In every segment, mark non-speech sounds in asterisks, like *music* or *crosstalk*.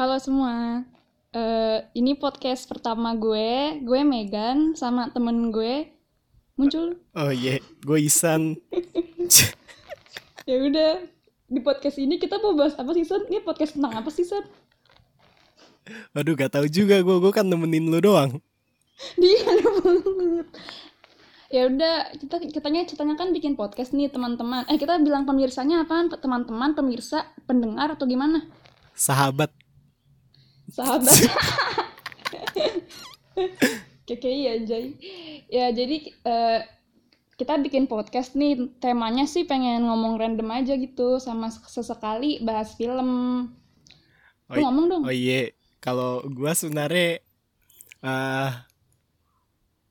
Halo semua. Eh, ini podcast pertama gue. Gue Megan sama temen gue muncul. Oh iya, gue Isan. *laughs* Ya udah di podcast ini kita mau bahas apa sih San? Ini podcast tentang apa sih San? Waduh, gak tahu juga gue. Gue kan nemenin lu doang. *laughs* Dia banget. Ya udah kita kitanya ceritanya kan bikin podcast nih teman-teman. Eh kita bilang pemirsanya apaan? Teman-teman, pemirsa, pendengar atau gimana? Sahabat. Sahabat. *laughs* Keke iya Jay. Ya jadi eh, kita bikin podcast nih temanya sih pengen ngomong random aja gitu sama sesekali bahas film. Lu i- ngomong dong. Oh iya, kalau gue sebenarnya eh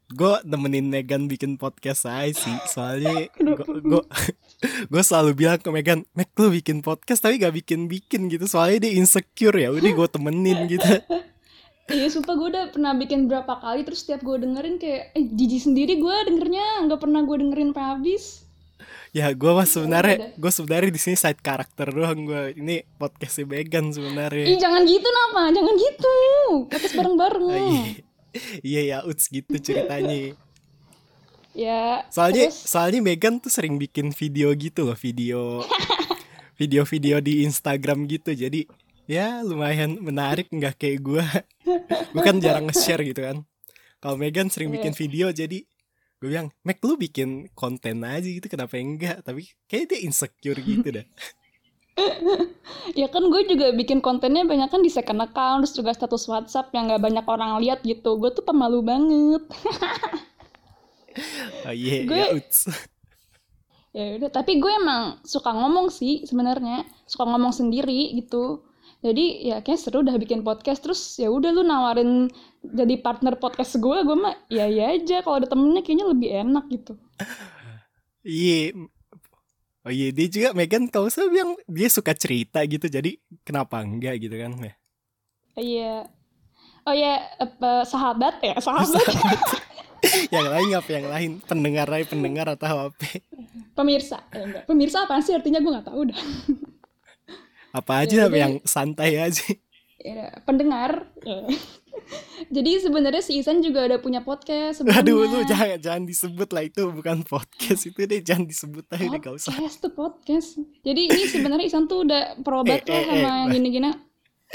gue nemenin Megan bikin podcast aja sih. Soalnya *laughs* gue gue selalu bilang ke Megan, Meg lu bikin podcast tapi gak bikin bikin gitu. Soalnya dia insecure ya. Udah gue temenin gitu. *laughs* Iya sumpah gue udah pernah bikin berapa kali terus setiap gue dengerin kayak eh jijik sendiri gue dengernya nggak pernah gue dengerin sampai habis. Ya gue mah sebenarnya gue sebenarnya di sini side karakter doang gue. Ini podcastnya Megan sebenarnya. Ih jangan gitu nama, jangan gitu. Podcast bareng-bareng. Ah, *laughs* iya. Iya ya, uts gitu ceritanya. Ya. Soalnya terus- soalnya Megan tuh sering bikin video gitu loh, video *laughs* video-video di Instagram gitu. Jadi ya lumayan menarik nggak kayak gue. *laughs* gue kan jarang nge-share gitu kan. Kalau Megan sering bikin video jadi gue bilang, Meg lu bikin konten aja gitu kenapa enggak? Tapi kayak dia insecure gitu dah. *laughs* Ya kan gue juga bikin kontennya banyak kan di second account terus juga status WhatsApp yang nggak banyak orang lihat gitu. Gue tuh pemalu banget. Oh iya, Gue- *laughs* ya udah, tapi gue emang suka ngomong sih sebenarnya, suka ngomong sendiri gitu. Jadi ya kayak seru udah bikin podcast terus ya udah lu nawarin jadi partner podcast gue, gue mah ya ya aja kalau ada temennya kayaknya lebih enak gitu. *laughs* Iya. Oh iya, dia juga Megan kalau saya bilang dia suka cerita gitu. Jadi kenapa enggak gitu kan? Ya. Iya. Oh ya, apa, sahabat ya, sahabat. *laughs* *laughs* yang lain apa yang lain pendengar aja pendengar atau apa Pemirsa. Eh, enggak. Pemirsa apa sih artinya gue nggak tahu dah. *laughs* apa Ya, aja jadi- yang santai aja Ya, pendengar. Ya. *laughs* Jadi sebenarnya si Isan juga ada punya podcast sebelumnya. aduh lu jangan jangan disebut lah itu bukan podcast itu deh jangan disebut aja deh gak usah Podcast tuh podcast. Jadi ini sebenarnya Isan tuh udah perobat Eh, lah eh, sama eh, yang gini-gini.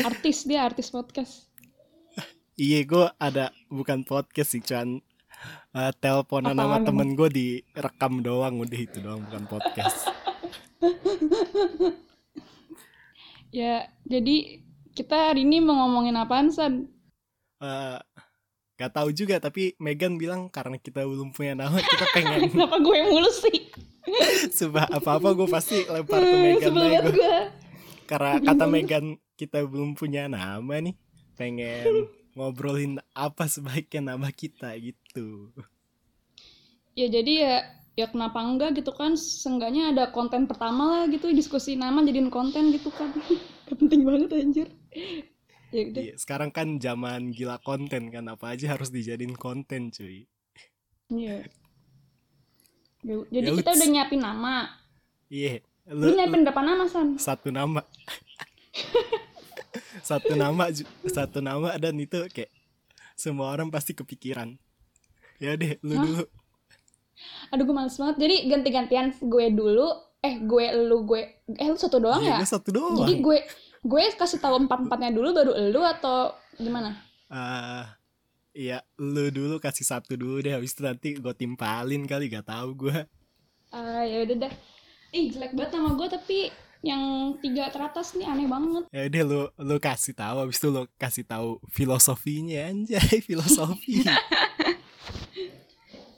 Artis dia artis podcast. iya gue ada bukan podcast sih cuman uh, teleponan sama temen gue direkam doang udah itu doang bukan podcast *laughs* Ya, jadi kita hari ini mau ngomongin apaan San? Eh, gak tahu juga tapi Megan bilang karena kita belum punya nama *laughs* kita pengen Kenapa gue mulu sih? *laughs* Sumpah apa-apa gue pasti lempar ke Megan gua. gue. Karena kata Megan kita belum punya nama nih Pengen ngobrolin apa sebaiknya nama kita gitu Ya jadi ya ya kenapa enggak gitu kan? Seenggaknya ada konten pertama lah gitu diskusi nama jadiin konten gitu kan. *laughs* Penting banget anjir. Ya udah. Iya, Sekarang kan zaman gila konten kan Apa aja harus dijadiin konten cuy. Iya. *laughs* Ya, jadi Ya kita udah. nyiapin nama. Iya. Lu, lu, nyiapin berapa nama san? Satu nama. *laughs* Satu nama Satu nama dan itu kayak Semua orang pasti kepikiran Ya deh lu Hah? dulu. Aduh gue males banget. Jadi ganti-gantian gue dulu. Eh gue lu gue eh lu satu doang ya? Iya, gua satu doang. Jadi gue gue kasih tahu empat empatnya dulu baru lu atau gimana? Eh Iya, lu dulu kasih satu dulu deh, habis itu nanti gue timpalin kali, gak tahu gue. ah ya udah dah ih jelek banget nama gue tapi yang tiga teratas nih aneh banget. Ya udah lu lu kasih tahu, habis itu lu kasih tahu filosofinya anjay, *laughs* filosofi. *laughs*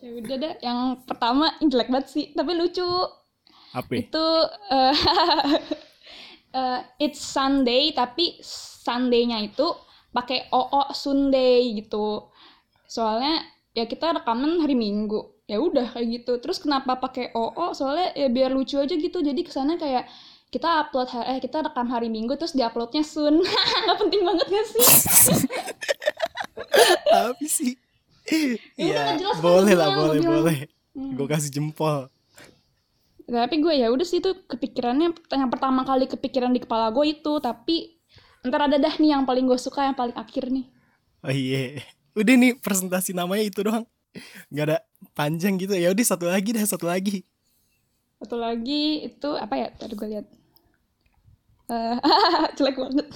ya udah dah yang pertama jelek banget sih tapi lucu. Apa? itu eh, *laughs* eh, it's Sunday tapi Sunday-nya itu pakai oo Sunday gitu. Soalnya ya kita rekaman hari Minggu. Ya udah kayak gitu. Terus kenapa pakai oo soalnya ya biar lucu aja gitu. Jadi ke sana kayak kita upload eh kita rekam hari Minggu terus diuploadnya Sun *laughs* nggak penting banget gak sih? *laughs* Apa sih? Ya Iya, boleh lah, boleh, boleh. Hmm. Gue kasih jempol. tapi gue ya udah sih itu kepikirannya yang pertama kali kepikiran di kepala gue itu tapi ntar ada dah nih yang paling gue suka yang paling akhir nih Oh iya. Udah nih presentasi namanya itu doang. Gak ada panjang gitu. Ya udah satu lagi dah satu lagi. satu lagi itu apa ya tadi gue lihat Eh, *laughs* jelek banget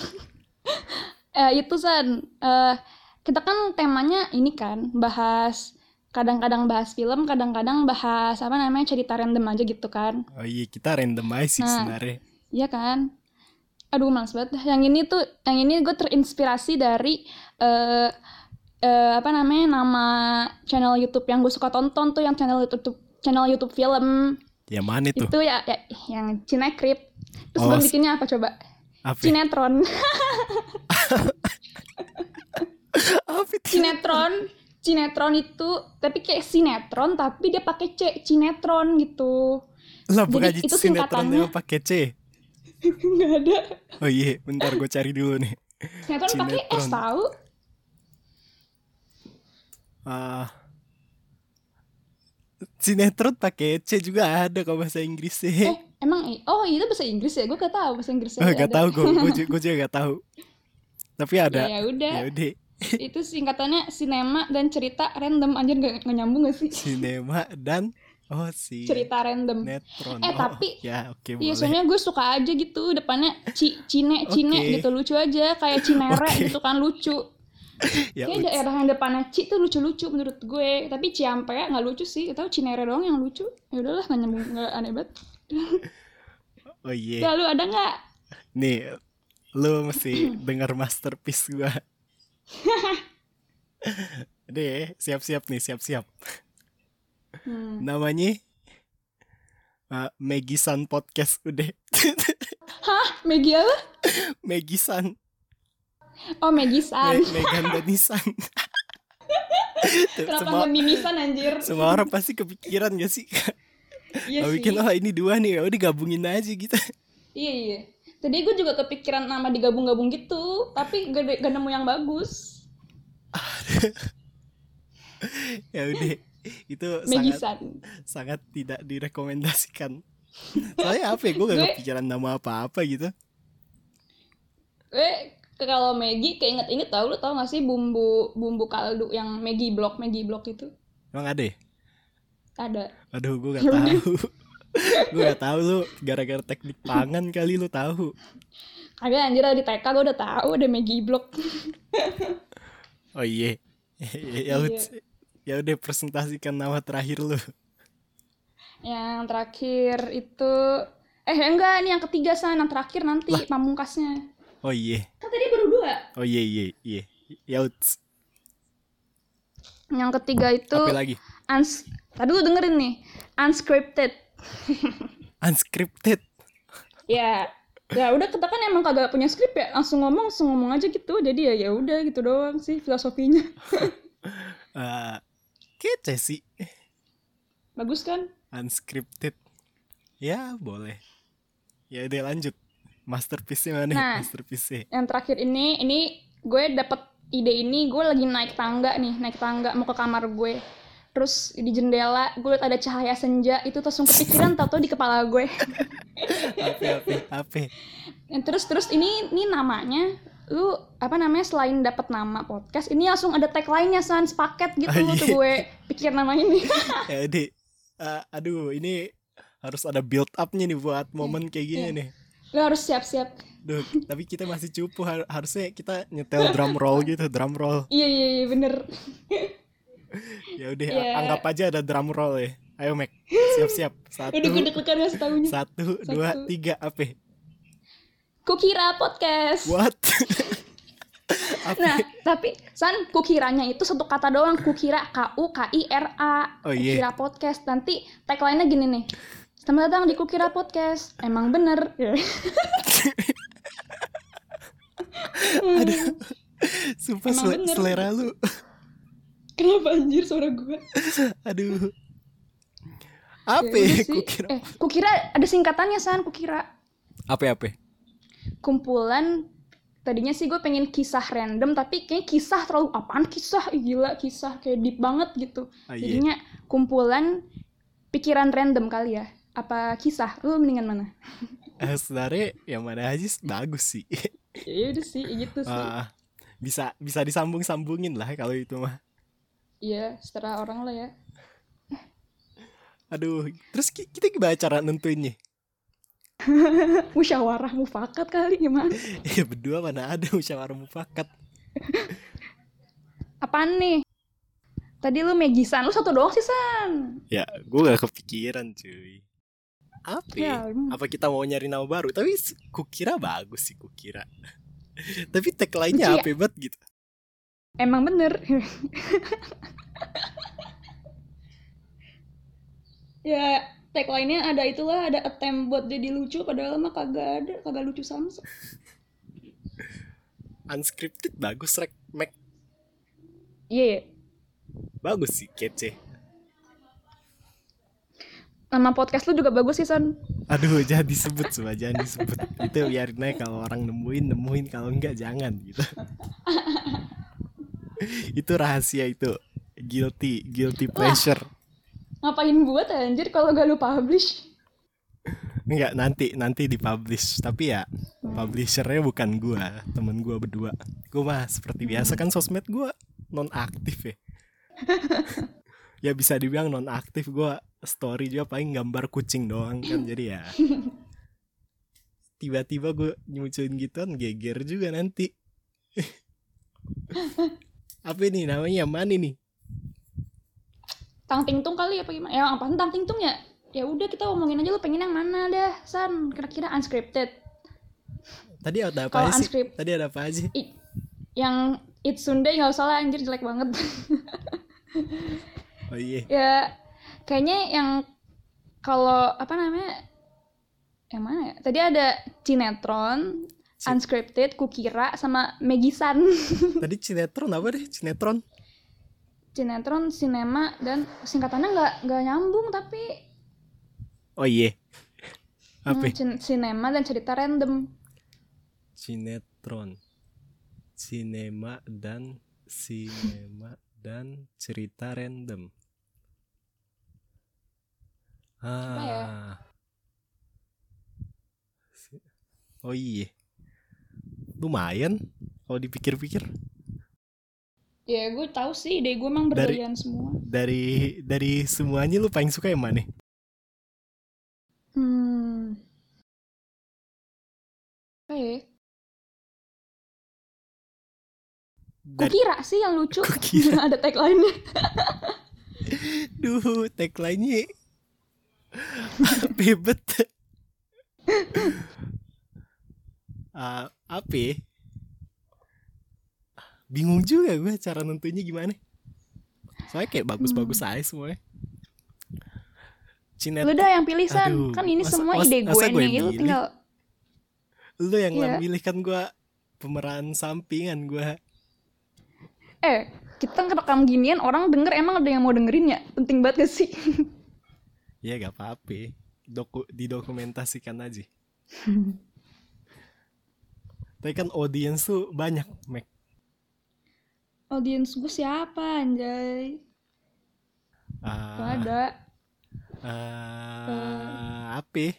Eh, itu san Eh, kita kan temanya ini kan bahas kadang-kadang bahas film kadang-kadang bahas apa namanya cerita random aja gitu kan Oh iya kita randomize sih Nah. sebenarnya. Iya kan? Aduh males banget. Yang ini tuh, yang ini gue terinspirasi dari eh eh, apa namanya nama channel YouTube yang gue suka tonton tuh yang channel YouTube channel YouTube film Yang mana itu? itu ya, ya yang Cinekrip. Terus Oh, gue bikinnya apa coba? Apa? Sinetron. *laughs* Sinetron. Sinetron itu tapi kayak sinetron tapi dia pakai C, Cinetron gitu. Lah bukan Jadi itu sinetron yang pakai C. *laughs* Nggak ada. Oh iya, bentar gue cari dulu nih. Sinetron pakai S tahu? Ah. sinetron pakai C juga ada kalau bahasa Eh, Inggrisnya. emang i- oh itu bahasa Inggris ya? Gue gak tahu bahasa Inggrisnya. Oh, ada. gak tahu gue, gue, *laughs* ju- gue juga gak tahu. Tapi ada. Ya ya udah. Ya udah, *laughs* itu singkatannya sinema dan cerita random anjir gak, gak nyambung gak sih? *laughs* sinema dan oh si cerita random. Netron. Eh, Oh, tapi- ya oke Iya, boleh. soalnya gue suka aja gitu depannya ci, cine, cine Oke. gitu lucu aja kayak *laughs* cinere Oke. gitu kan lucu. ya, Kayak daerah yang depannya ci tuh lucu-lucu menurut gue. Tapi Ciampe nggak lucu sih. Tahu Cinere doang yang lucu. Ya udahlah nggak nyambung nggak aneh banget. Oh iya. Ya lu ada nggak? Nih, lu mesti *clears throat* denger masterpiece gua. *laughs* Deh, siap-siap nih, siap-siap. Hmm. Namanya uh, Maggie San Podcast udah. *laughs* Maggie apa? Maggie San, Oh Maggie San. Me- Megan dan Nisan. *laughs* Kenapa semua, mimisan anjir? semua orang pasti kepikiran gak sih? Iya Kalau sih. bikin oh ini dua nih, ya udah gabungin aja gitu. Iya iya. Tadi gue juga kepikiran nama digabung-gabung gitu, tapi gak, gak nemu yang bagus. *laughs* ya udah itu Maggie sangat San. sangat tidak direkomendasikan. Soalnya apa ya, gue gak kepikiran nama apa-apa gitu. Gue ke kalau Maggie kayak inget-inget tau lu tau gak sih bumbu bumbu kaldu yang Maggie block Maggie block itu Emang ada ya? ada. Aduh, gue gak tahu. *laughs* gue gak tahu lu gara-gara teknik pangan kali lu tahu. Kagak anjir di TK gue udah tahu ada Maggie block. Oh iya. ya Iya. udah, ya udah presentasikan nama terakhir lu. yang terakhir itu eh enggak ini yang ketiga san yang terakhir nanti pamungkasnya. Oh iya. Kan tadi baru dua. Oh iya iya iya. Ya. Yang ketiga itu Apa lagi? uns Tadi lu dengerin nih, unscripted. *laughs* Unscripted. ya ya udah kita kan emang kagak punya skrip ya langsung ngomong langsung ngomong aja gitu jadi ya ya udah gitu doang sih filosofinya *laughs* Eh, kece sih. bagus kan Unscripted. Ya boleh. Ya udah lanjut. Masterpiece-nya mana? Nah. Masterpiece-nya. yang terakhir ini ini gue dapet ide ini gue lagi naik tangga nih naik tangga mau ke kamar gue terus di jendela gue liat ada cahaya senja itu langsung kepikiran tau di kepala gue apa apa. Dan terus terus ini ini namanya lu apa namanya selain dapat nama podcast ini langsung ada tagline-nya san sepaket gitu Ah, iya. tuh gue pikir nama ini *laughs* Ya udah. Eh, aduh, ini harus ada build up-nya nih buat momen kayak gini Iya. nih. lu harus siap-siap Duh, tapi kita masih cupu har- harusnya kita nyetel drum roll gitu, drum roll. iya iya iya bener *laughs* Ya udah Iya. anggap aja ada drum roll ya. Ayo Mac, siap-siap. *laughs* Satu, udah gue deg-degan ngasih taunya satu, dua, Satu. tiga, apa? kukira podcast What? *laughs* Nah, tapi San kukiranya itu satu kata doang, kukira K U K I R A. Oh, iya. Kukira podcast. Nanti tagline-nya gini nih. Selamat datang di Kukira Podcast. Emang bener. *laughs* Ya. Aduh. Sumpah Emang sele- bener. selera lu. Kenapa anjir suara gue? *laughs* Aduh. Apa Ya ya? udah sih. Kukira. Eh, kukira ada singkatannya San, kukira. Apa apa? Kumpulan tadinya sih gue pengen kisah random tapi kayaknya kisah terlalu apaan kisah gila kisah kayak deep banget gitu Ah, iya. jadinya kumpulan pikiran random kali ya apa kisah lu mendingan mana *laughs* Eh, sebenarnya yang mana aja bagus sih. ya udah sih gitu sih Ah, bisa bisa disambung sambungin lah kalau itu mah iya setelah orang lah ya. Aduh terus ki- kita gimana cara nentuinnya? *laughs* Musyawarah mufakat kali gimana? *laughs* Ya berdua mana ada musyawarah mufakat. *laughs* Apaan nih? Tadi lu Megisan lu satu doang sih San. Ya gue gak kepikiran cuy. Apa ya? ya apa kita mau nyari nama baru? Tapi kukira bagus sih kukira. Tapi tag lainnya ya? apa banget gitu emang bener. Ya tagline-nya ada itulah ada attempt buat jadi lucu padahal mah kagak ada kagak lucu sama unscripted bagus rek. Mac. Iya ya. bagus sih kece. Nama podcast lu juga bagus sih San aduh *laughs* jangan disebut semua jangan disebut. Itu biarin aja kalau orang nemuin nemuin. Kalau enggak jangan gitu *laughs* itu rahasia itu. Guilty guilty pleasure. Ngapain buat anjir kalau gak lu publish? Enggak nanti nanti dipublish. Tapi ya publishernya bukan gua temen gua berdua. Gua mah seperti biasa kan sosmed gua non aktif ya. *laughs* Ya bisa dibilang non aktif gua story juga paling gambar kucing doang kan. Jadi ya *laughs* tiba-tiba gue nyucuin gituan geger juga nanti apa ini namanya? Yang mana nih tang tingtung kali apa gimana? Ya apa tang tingtung ya? Ya udah kita ngomongin aja lu pengen yang mana dah San? Kira-kira unscripted. Tadi ada apa aja sih? tadi ada apa aja? I- yang It's Sunday nggak usah lah anjir jelek banget. *laughs* Oh iya. Ya kayaknya yang kalau apa namanya? Yang mana ya? Tadi ada sinetron Si- unscripted kukira sama Megisan *laughs* tadi sinetron apa deh? Sinetron? Sinetron sinema dan singkatannya nggak nggak nyambung tapi oh iya. Apa? hmm, sin- sinema dan cerita random. Sinetron. Sinema dan sinema *laughs* dan cerita random. Ya? ah. Si- oh iya lumayan kalau dipikir-pikir. Ya gue tahu sih ide gue emang Dari- berlian semua. dari dari semuanya lu paling suka yang mana? Hmm. Ya? Dari kukira sih yang lucu. Kukira. *laughs* ada tagline-nya. *laughs* Duh tagline-nya *laughs* bebet. Ah, apa ya? bingung juga gue cara nentunya gimana. Soalnya kayak bagus-bagus aja semuanya. Cinet lu dah yang pilih San. Aduh, kan ini masa- semua ide masa gue gue nih yang lu tinggal lu yang Iya. milih kan gue pemeran sampingan gue eh kita ngerekam ginian orang denger emang ada yang mau dengerin ya? Penting banget gak sih? *laughs* Ya gak apa-apa. Doku, didokumentasikan aja *laughs* tapi kan audiens tuh banyak Mac. Audiens gue siapa anjay? Ah, Gak ada. Ah, apa? Ya?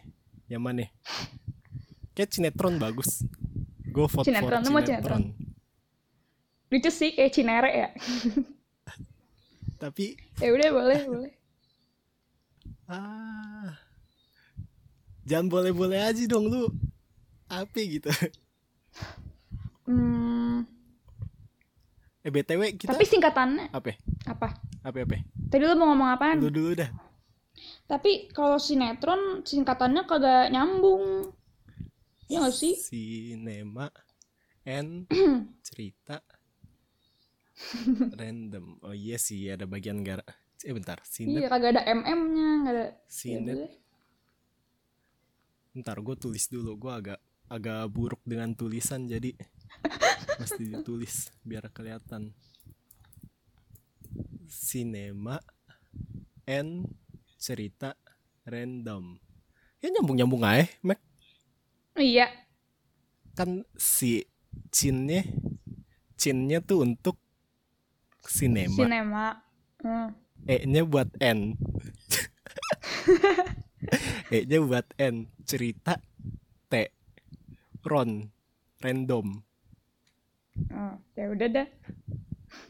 yang mana? Kayak sinetron bagus. Go vote Sinetron, for mau sinetron? Lucu sih kayak Cinere ya. *laughs* Tapi ya udah boleh boleh. Ah. Jangan boleh-boleh aja dong lu. Apa gitu hmm, eh btw kita tapi singkatannya apa? Apa? Apa apa? Tadi lu mau ngomong apaan? Lu dulu dah. Tapi kalau sinetron singkatannya kagak nyambung. Ya gak sih? Sinema and *clears throat* cerita random. Oh iya sih ada bagian gara eh bentar. Sinet iya kagak ada mm-nya gak ada sinet udah. Ntar gue tulis dulu Gue agak agak buruk dengan tulisan Jadi *laughs* Mesti ditulis Biar kelihatan. Sinema and Cerita Random. Ya nyambung-nyambung aja Mac. Iya. Kan si Cinnya Cinnya tuh untuk Sinema. Sinema. Hmm. E-nya buat N. *laughs* E-nya buat N. Cerita Ron random. Oh, ya udah dah.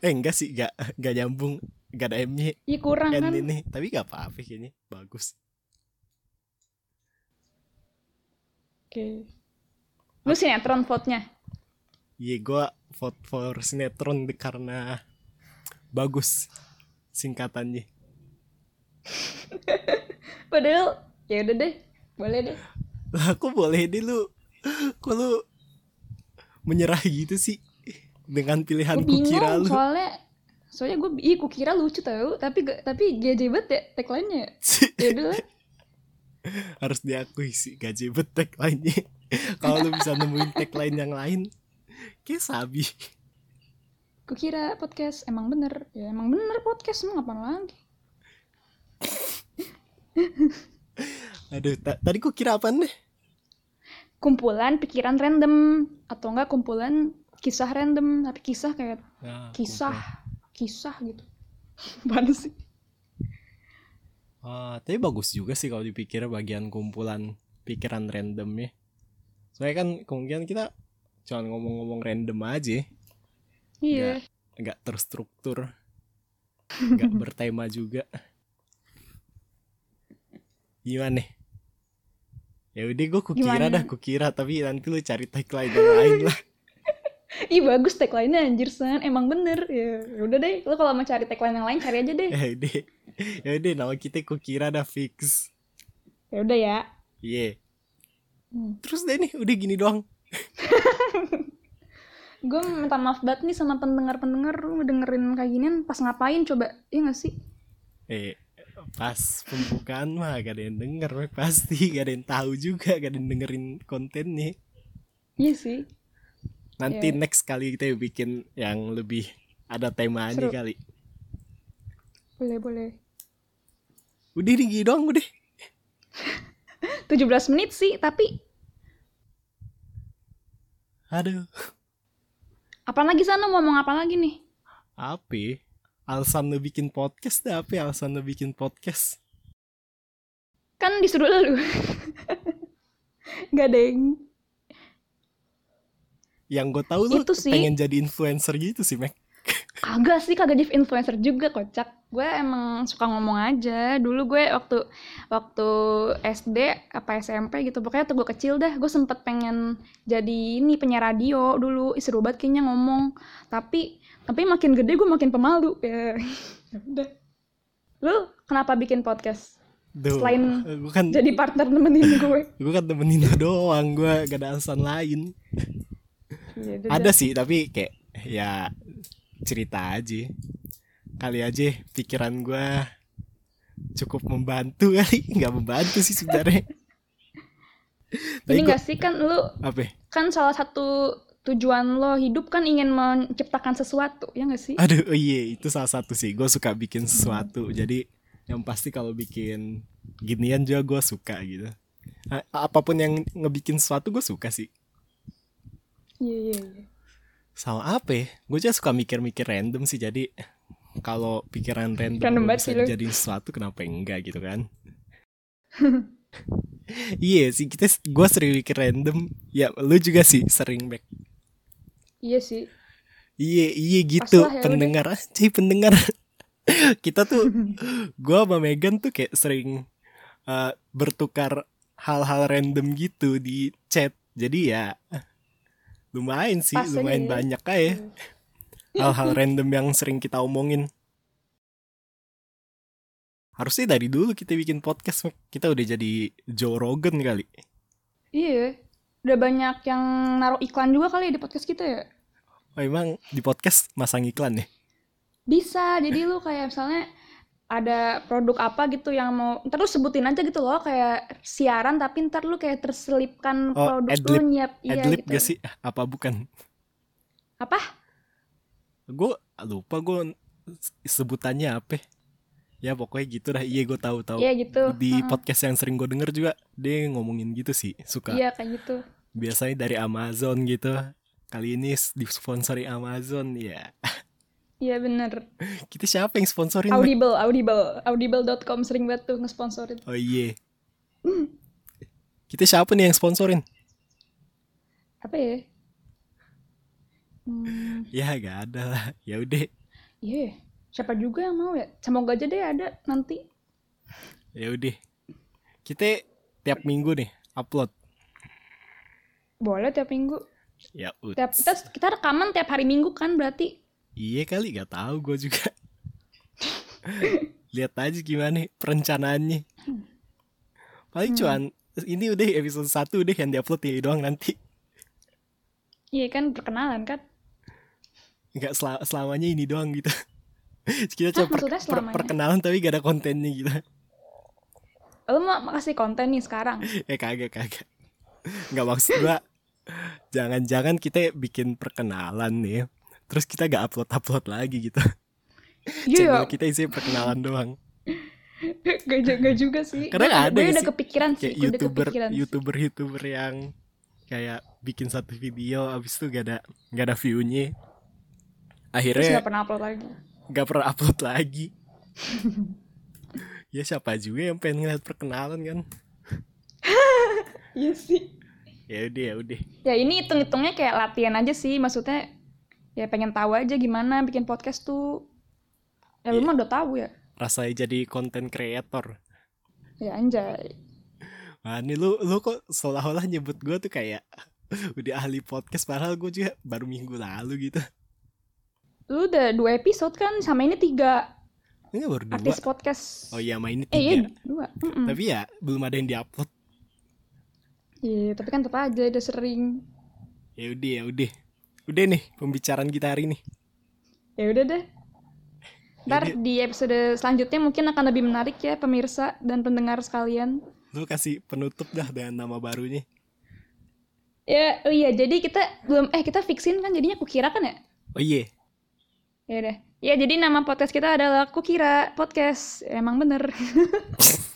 Eh enggak sih, enggak enggak nyambung, enggak ada M-nya. Ih kurang N kan. ini, tapi enggak apa-apa kayaknya. Bagus. Oke. Lu sinetron vote-nya. Iya, gua vote for sinetron karena bagus singkatannya. *laughs* Padahal ya udah deh. Boleh deh. Lah, kok boleh deh lu? Kok lu menyerah gitu sih dengan pilihan Gue bingung kukira lu? soalnya soalnya gue iya gue kira lucu tau tapi tapi gaje banget ya tagline-nya *laughs* ya. Harus diakui sih gaji bet tagline-nya. *laughs* Kalau lu bisa nemuin tagline yang lain, kayak sabi. gue kira podcast emang bener ya emang bener podcast emang apa lagi Aduh, ta- tadi kira apaan deh? Kumpulan pikiran random atau enggak kumpulan kisah random tapi kisah kayak Nah, kisah kisah gitu *laughs* mana sih Ah, tapi bagus juga sih kalau dipikir bagian kumpulan pikiran random ya. Soalnya kan kemungkinan kita cuma ngomong-ngomong random aja, iya nggak terstruktur, nggak *laughs* bertema juga. Gimana nih? Ya udah gue kukira Gimana? dah kukira tapi nanti lu cari tagline yang lain lah. *laughs* ih bagus tagline-nya anjir san emang bener ya udah deh lo kalau mau cari tagline yang lain cari aja deh *laughs* Ya udah, ya udah nama kita kukira dah fix. ya udah ya Iya. Hmm. Terus deh nih udah gini doang. *laughs* gue minta maaf banget nih sama pendengar-pendengar lu dengerin kayak ginian pas ngapain coba iya gak sih Eh, pas pembukaan mah gak ada yang denger pasti gak ada yang tahu juga gak ada yang dengerin kontennya. Iya sih. Nanti Iya. next kali kita bikin yang lebih ada temanya Seru. kali. Boleh boleh. Udah nih gini doang udah. *laughs* 17 menit sih tapi aduh. Apa lagi sana mau ngomong apa lagi nih? Ya? Alasan lu bikin podcast dah apa ya alasan lu bikin podcast? Kan disuruh lu. Gak ada yang gue tahu lu Itu sih. pengen jadi influencer gitu sih Mek Kagak sih, kagak jadi influencer juga kocak. Gue emang suka ngomong aja. Dulu gue waktu waktu SD apa SMP gitu, pokoknya waktu gue kecil dah, gue sempet pengen jadi ini penyiar radio dulu. Ih, seru banget kayaknya ngomong. Tapi tapi makin gede gue makin pemalu. *laughs* Ya, udah. Lu kenapa bikin podcast? Duh, Selain gue kan Jadi partner nemenin *laughs* gue. gue kan temenin lu doang gue gak ada alasan lain Ya ada sih tapi kayak ya cerita aja. Kali aja pikiran gue cukup membantu *laughs* kali. Nggak membantu sih sebenarnya. *laughs* Tapi Ini gua, gak sih kan lu apa? kan salah satu tujuan lo hidup kan ingin menciptakan sesuatu, ya gak sih? aduh oh iya itu salah satu sih. Gue suka bikin sesuatu. Jadi yang pasti kalau bikin ginian juga gue suka gitu. Apa pun yang ngebikin sesuatu gue suka sih. Iya, iya, iya. Sama apa ya? Gue juga suka mikir-mikir random sih jadi kalau pikiran random, Random bisa dijadiin sesuatu kenapa enggak gitu kan? *laughs* Iya sih kita gue sering mikir random. Ya lu juga sih sering back Iya sih. iya iya gitu. Ya pendengar aja *laughs* pendengar. *laughs* Kita tuh gue sama Megan tuh kayak sering eh, bertukar hal-hal random gitu di chat. Jadi ya lumayan sih Pas lumayan ya. banyak aja hal-hal *laughs* random yang sering kita omongin harusnya dari dulu kita bikin podcast kita udah jadi Joe Rogan kali Iya. Udah banyak yang naruh iklan juga kali ya di podcast kita ya. oh, emang di podcast masang iklan ya Bisa. Jadi lu kayak misalnya ada produk apa gitu yang mau ntar lu sebutin aja gitu loh kayak siaran tapi ntar lu kayak terselipkan Oh, produk adlib. lu nyiap iya adlib gitu. gak sih *laughs* apa bukan Apa? gue lupa gue sebutannya apa ya pokoknya gitu dah iya gue tahu tahu Iya gitu. di Heeh. podcast yang sering gue denger juga dia ngomongin gitu sih suka Iya kayak gitu. biasanya dari Amazon gitu kali ini disponsori Amazon ya *laughs* Iya bener. kita siapa yang sponsorin? Audible, Audible, audible.com sering banget tuh ngesponsorin. oh iya kita siapa nih yang sponsorin Apa ya? Hmm, Ya gak ada lah. Ya udah. iya. Siapa juga yang mau ya? Semoga aja deh ada nanti. Ya udah. Kita tiap minggu nih upload. Boleh tiap minggu. Ya udah. Tiap kita kita rekaman tiap hari minggu kan berarti. Iya kali gak tahu gue juga. *laughs* Lihat aja gimana perencanaannya. Paling cuman ini udah episode 1 deh yang diupload ya doang nanti. Iya kan perkenalan kan. Nggak sel- selamanya ini doang gitu. *laughs* Kita Hah, per- per- perkenalan tapi gak ada kontennya gitu. Lo mau kasih konten nih sekarang. *laughs* eh kagak kagak. Nggak maksud gua. Jangan-jangan kita bikin perkenalan nih. Terus kita gak upload-upload lagi gitu. Iya, Channel kita isinya perkenalan doang. *laughs* gak, gak juga sih. Karena nggak ada gue udah kepikiran sih. Kayak gue udah youtuber kepikiran youtuber youtuber yang kayak bikin satu video abis itu gak ada gak ada viewnya Terus akhirnya gak pernah upload lagi. gak pernah upload lagi *laughs* ya siapa juga yang pengen ngeliat perkenalan kan *laughs* Iya sih. ya udah ya udah Ya ini hitung-hitungnya kayak latihan aja sih. Maksudnya ya pengen tahu aja gimana bikin podcast tuh. Ya lu Iya. mah udah tahu ya. rasanya jadi konten creator Ya anjay. Wah ini lu lu kok seolah-olah nyebut gue tuh kayak *laughs* udah ahli podcast padahal gue juga baru minggu lalu gitu Lu udah dua episode kan sama ini tiga ini baru dua artis podcast. oh iya sama ini Eh iya tiga dua. Mm-mm. tapi ya belum ada yang diupload Iya tapi kan tetap aja udah sering. ya udah ya udah udah nih pembicaraan kita hari ini Ya udah deh. Ntar di episode selanjutnya mungkin akan lebih menarik ya pemirsa dan pendengar sekalian. lu kasih penutup dah dengan nama barunya Ya, oh iya, jadi kita belum, eh kita fixin kan jadinya kukira kan ya? oh iya Ya udah. Ya, jadi nama podcast kita adalah Kukira Podcast. Emang bener.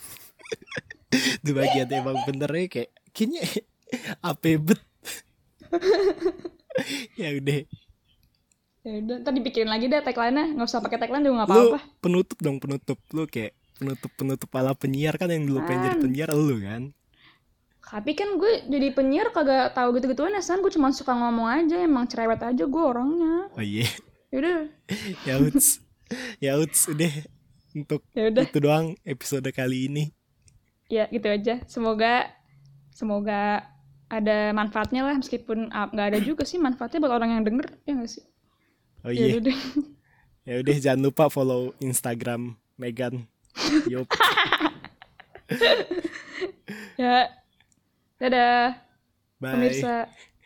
*laughs* di bagian emang benernya kayak kayaknya *laughs* apa bet *laughs* *laughs* ya udah ya udah, ntar dipikirin lagi deh tagline-nya. Nggak usah pakai tagline juga nggak lu apa-apa. penutup dong penutup lu kayak penutup penutup ala penyiar kan yang dulu pengen jadi Kan. penyiar lu kan Tapi kan gue jadi penyiar kagak tahu gitu-gituan ya, San. Gue cuma suka ngomong aja, emang cerewet aja gue orangnya. oh iya Ya udah. *laughs* ya uts ya uts udah untuk Ya udah. itu doang episode kali ini Ya, gitu aja. Semoga semoga ada manfaatnya lah meskipun ah, nggak ada juga sih manfaatnya buat orang yang denger ya nggak sih? Oh ya iya. udah deh. *laughs* ya udah jangan lupa follow Instagram Megan Yup *laughs* ya. Dadah. Bye. Pemirsa